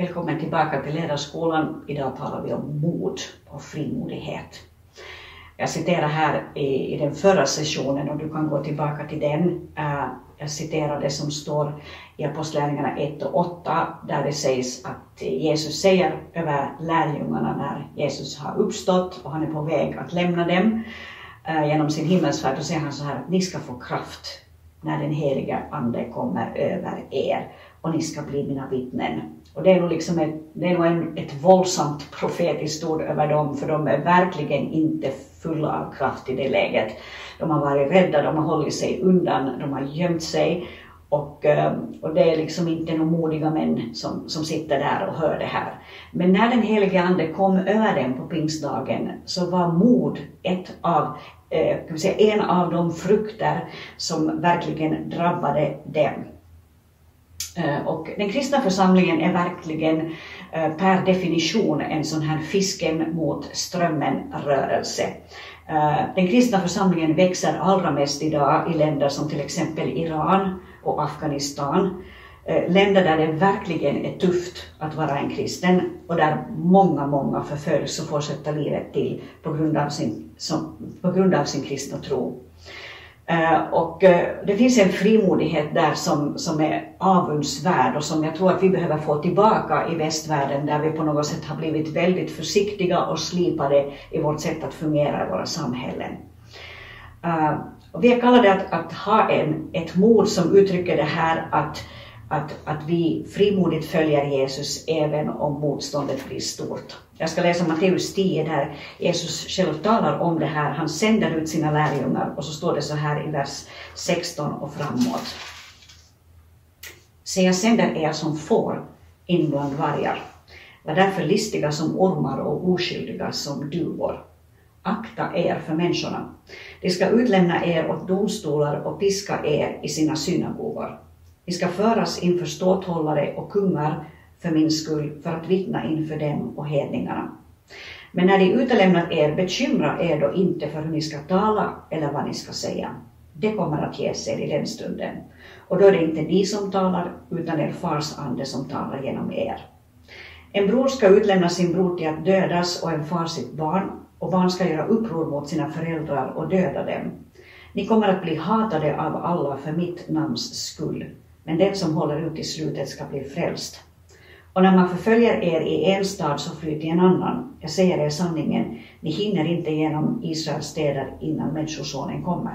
Välkommen tillbaka till Ledarskolan. Idag talar vi om mod och frimodighet. Jag citerar här i, i den förra sessionen och du kan gå tillbaka till den. Eh, jag citerar det som står i Apostlagärningarna 1 och 8 där det sägs att Jesus säger över lärjungarna när Jesus har uppstått och han är på väg att lämna dem eh, genom sin himmelsfärd. Då säger han så här att ni ska få kraft när den heliga Ande kommer över er och ni ska bli mina vittnen. Och det är nog, liksom ett, det är nog en, ett våldsamt profetiskt ord över dem, för de är verkligen inte fulla av kraft i det läget. De har varit rädda, de har hållit sig undan, de har gömt sig och, eh, och det är liksom inte några modiga män som, som sitter där och hör det här. Men när den helige Ande kom över dem på pingstdagen så var mod ett av, eh, kan säga, en av de frukter som verkligen drabbade dem. Eh, och den kristna församlingen är verkligen eh, per definition en sån här fisken mot strömmen-rörelse. Eh, den kristna församlingen växer allra mest idag i länder som till exempel Iran och Afghanistan. Länder där det verkligen är tufft att vara en kristen och där många, många förföljs och får sätta livet till på grund av sin, som, på grund av sin kristna tro. Eh, och eh, det finns en frimodighet där som, som är avundsvärd och som jag tror att vi behöver få tillbaka i västvärlden där vi på något sätt har blivit väldigt försiktiga och slipade i vårt sätt att fungera i våra samhällen. Eh, vi är kallade att, att ha en, ett mod som uttrycker det här att, att, att vi frimodigt följer Jesus även om motståndet blir stort. Jag ska läsa Matteus 10 där Jesus själv talar om det här. Han sänder ut sina lärjungar och så står det så här i vers 16 och framåt. Se, jag sänder er som får in bland vargar. Var därför listiga som ormar och oskyldiga som duvor. Akta er för människorna. De ska utlämna er åt domstolar och piska er i sina synagogor. Ni ska föras inför ståthållare och kungar för min skull för att vittna inför dem och hedningarna. Men när de utelämnat er, bekymra er då inte för hur ni ska tala eller vad ni ska säga. Det kommer att ges er i den stunden. Och då är det inte ni som talar, utan er fars ande som talar genom er. En bror ska utlämna sin bror till att dödas och en far sitt barn, och barn ska göra uppror mot sina föräldrar och döda dem. Ni kommer att bli hatade av alla för mitt namns skull, men den som håller ut i slutet ska bli frälst. Och när man förföljer er i en stad så fly till en annan. Jag säger er sanningen, ni hinner inte genom Israels städer innan Människosonen kommer.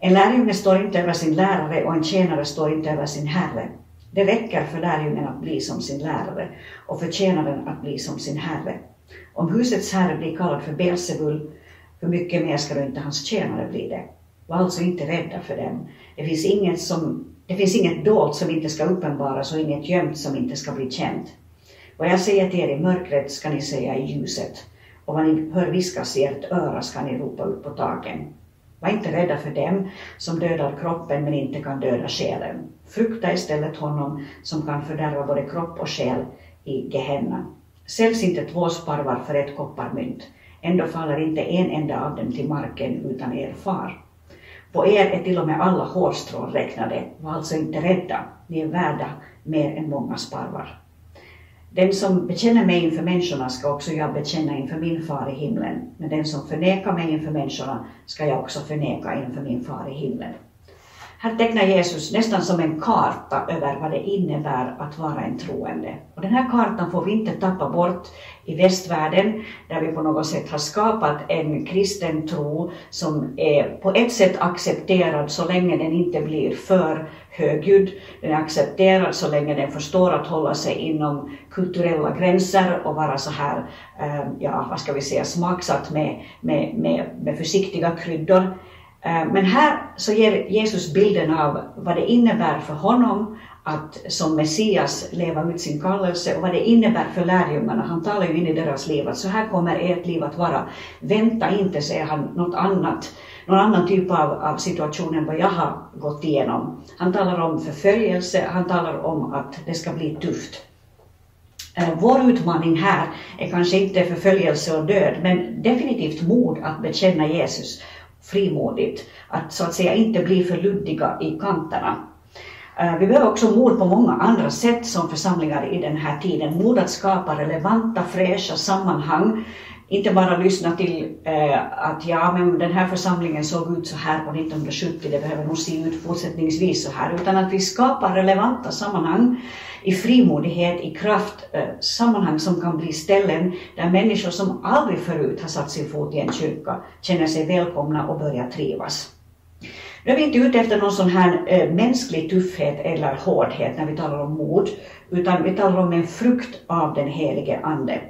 En lärjunge står inte över sin lärare och en tjänare står inte över sin herre. Det räcker för lärjungen att bli som sin lärare och för tjänaren att bli som sin herre. Om husets herre blir kallad för Belsebul, hur mycket mer ska då inte hans tjänare bli det? Var alltså inte rädda för dem. Det finns inget som det finns inget dolt som inte ska uppenbaras och inget gömt som inte ska bli känt. Vad jag säger till er i mörkret ska ni säga i ljuset och vad ni hör viskas i ert öra ska ni ropa upp på taken. Var inte rädda för dem som dödar kroppen men inte kan döda själen. Frukta istället honom som kan fördärva både kropp och själ i Gehenna. Säljs inte två sparvar för ett kopparmynt. Ändå faller inte en enda av dem till marken utan er far. På er är till och med alla hårstrån räknade. Var alltså inte rädda. Ni är värda mer än många sparvar. Den som bekänner mig inför människorna ska också jag bekänna inför min far i himlen. Men den som förnekar mig inför människorna ska jag också förneka inför min far i himlen. Här tecknar Jesus nästan som en karta över vad det innebär att vara en troende. Och den här kartan får vi inte tappa bort i västvärlden, där vi på något sätt har skapat en kristen tro som är på ett sätt accepterad så länge den inte blir för högljudd. Den är accepterad så länge den förstår att hålla sig inom kulturella gränser och vara så här, eh, ja vad ska vi säga, smaksatt med, med, med, med försiktiga kryddor. Eh, men här så ger Jesus bilden av vad det innebär för honom att som Messias leva ut sin kallelse och vad det innebär för lärjungarna. Han talar ju in i deras liv att så här kommer ert liv att vara. Vänta inte, säger han, något annat, någon annan typ av, av situation än vad jag har gått igenom. Han talar om förföljelse, han talar om att det ska bli tufft. Eh, vår utmaning här är kanske inte förföljelse och död, men definitivt mod att bekänna Jesus frimodigt, att så att säga inte bli för luddiga i kanterna. Eh, vi behöver också mod på många andra sätt som församlingar i den här tiden. Mod att skapa relevanta, fräscha sammanhang. Inte bara lyssna till eh, att ja, men den här församlingen såg ut så här på 1970, det behöver nog se ut fortsättningsvis så här, utan att vi skapar relevanta sammanhang i frimodighet, i kraft, eh, sammanhang som kan bli ställen där människor som aldrig förut har satt sin fot i en kyrka känner sig välkomna och börjar trivas. Nu är vi inte ute efter någon sån här eh, mänsklig tuffhet eller hårdhet när vi talar om mod, utan vi talar om en frukt av den helige Ande.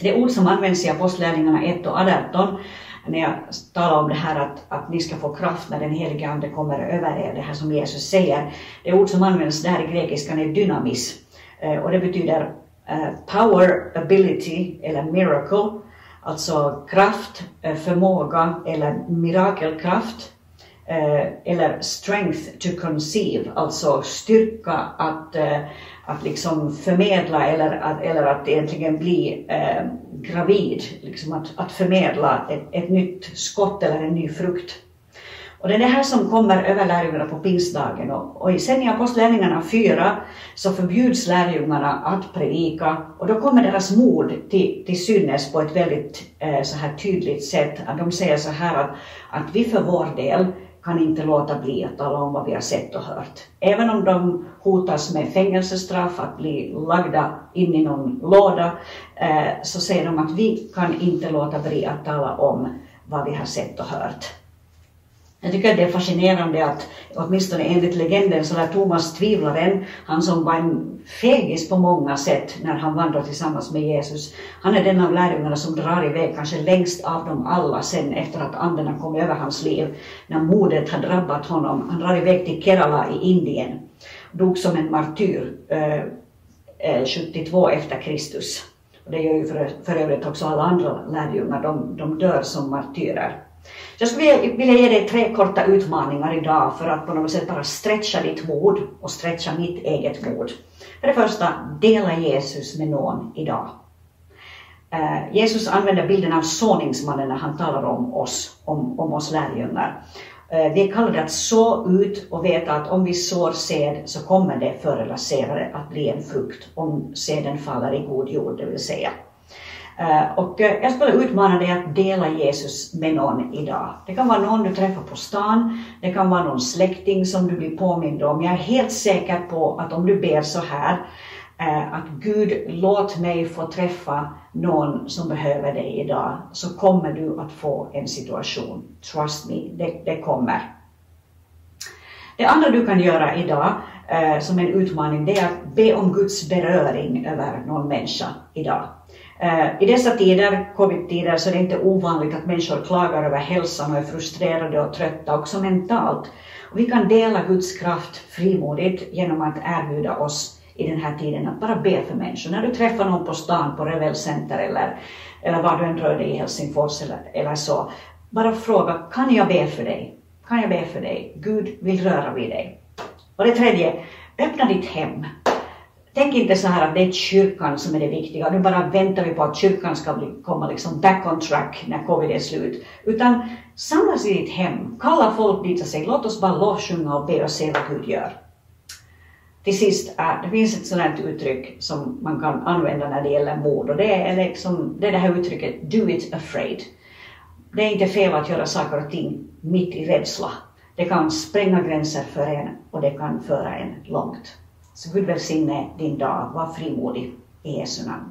Det ord som används i Apostlagärningarna 1 och 18 när jag talar om det här att, att ni ska få kraft när den helige Ande kommer över er, det här som Jesus säger. Det ord som används där i grekiskan är dynamis eh, och det betyder eh, power, ability eller miracle, alltså kraft, eh, förmåga eller mirakelkraft Eh, eller strength to conceive, alltså styrka att, eh, att liksom förmedla eller att, eller att egentligen bli eh, gravid, liksom att, att förmedla ett, ett nytt skott eller en ny frukt. Och det är det här som kommer över lärjungarna på pingstdagen. Och, och sen i Apostlagärningarna 4 så förbjuds lärjungarna att predika och då kommer deras mod till, till synes på ett väldigt eh, så här tydligt sätt. Att de säger så här att, att vi för vår del kan inte låta bli att tala om vad vi har sett och hört. Även om de hotas med fängelsestraff, att bli lagda in i någon låda, eh, så säger de att vi kan inte låta bli att tala om vad vi har sett och hört. Jag tycker det är fascinerande att åtminstone enligt legenden så är Thomas tvivlaren, han som var en fegis på många sätt när han vandrar tillsammans med Jesus, han är den av lärjungarna som drar iväg kanske längst av dem alla sen efter att anden har kommit över hans liv, när modet har drabbat honom. Han drar iväg till Kerala i Indien, dog som en martyr eh, eh 72 efter Kristus. Och det gör ju för, för övrigt också alla andra lärjungar, de, de dör som martyrer. Jag skulle vilja ge dig tre korta utmaningar idag för att på något sätt bara stretcha ditt mod och stretcha mitt eget mod. För det första, dela Jesus med någon idag. Uh, Jesus använder bilden av såningsmannen när han talar om oss, om, om oss lärjungar. Uh, vi är kallade att så ut och veta att om vi sår sed så kommer det förr eller senare att bli en frukt om seden faller i god jord, det vill säga. Eh, och eh, jag skulle utmana dig att dela Jesus med någon idag. Det kan vara någon du träffar på stan, det kan vara någon släkting som du blir påmind om. Jag är helt säker på att om du ber så här, eh, att Gud låt mig få träffa någon som behöver dig idag, så kommer du att få en situation. Trust me, det, det kommer. Det andra du kan göra idag som en utmaning, det är att be om Guds beröring över någon människa idag. Eh, I dessa tider, covid-tider, så är det inte ovanligt att människor klagar över hälsan och är frustrerade och trötta också mentalt. Och vi kan dela Guds kraft frimodigt genom att erbjuda oss i den här tiden att bara be för människor. När du träffar någon på stan, på Revel Center eller, eller var du än rör dig i Helsingfors eller, eller så, bara fråga, kan jag be för dig? Kan jag be för dig? Gud vill röra vid dig. Och det tredje, öppna ditt hem. Tänk inte så här att det är kyrkan som är det viktiga, nu bara väntar vi på att kyrkan ska bli, komma liksom back on track när covid är slut. Utan samlas i ditt hem, kalla folk dit och säg låt oss bara lovsjunga och be och se vad Gud gör. Till sist, äh, det finns ett sådant uttryck som man kan använda när det gäller mord, och det är, liksom, det är det här uttrycket do it afraid. Det är inte fel att göra saker och ting mitt i rädsla. Det kan spränga gränser för en och det kan föra en långt. Så Gud välsigne din dag. Var frimodig i Jesu namn.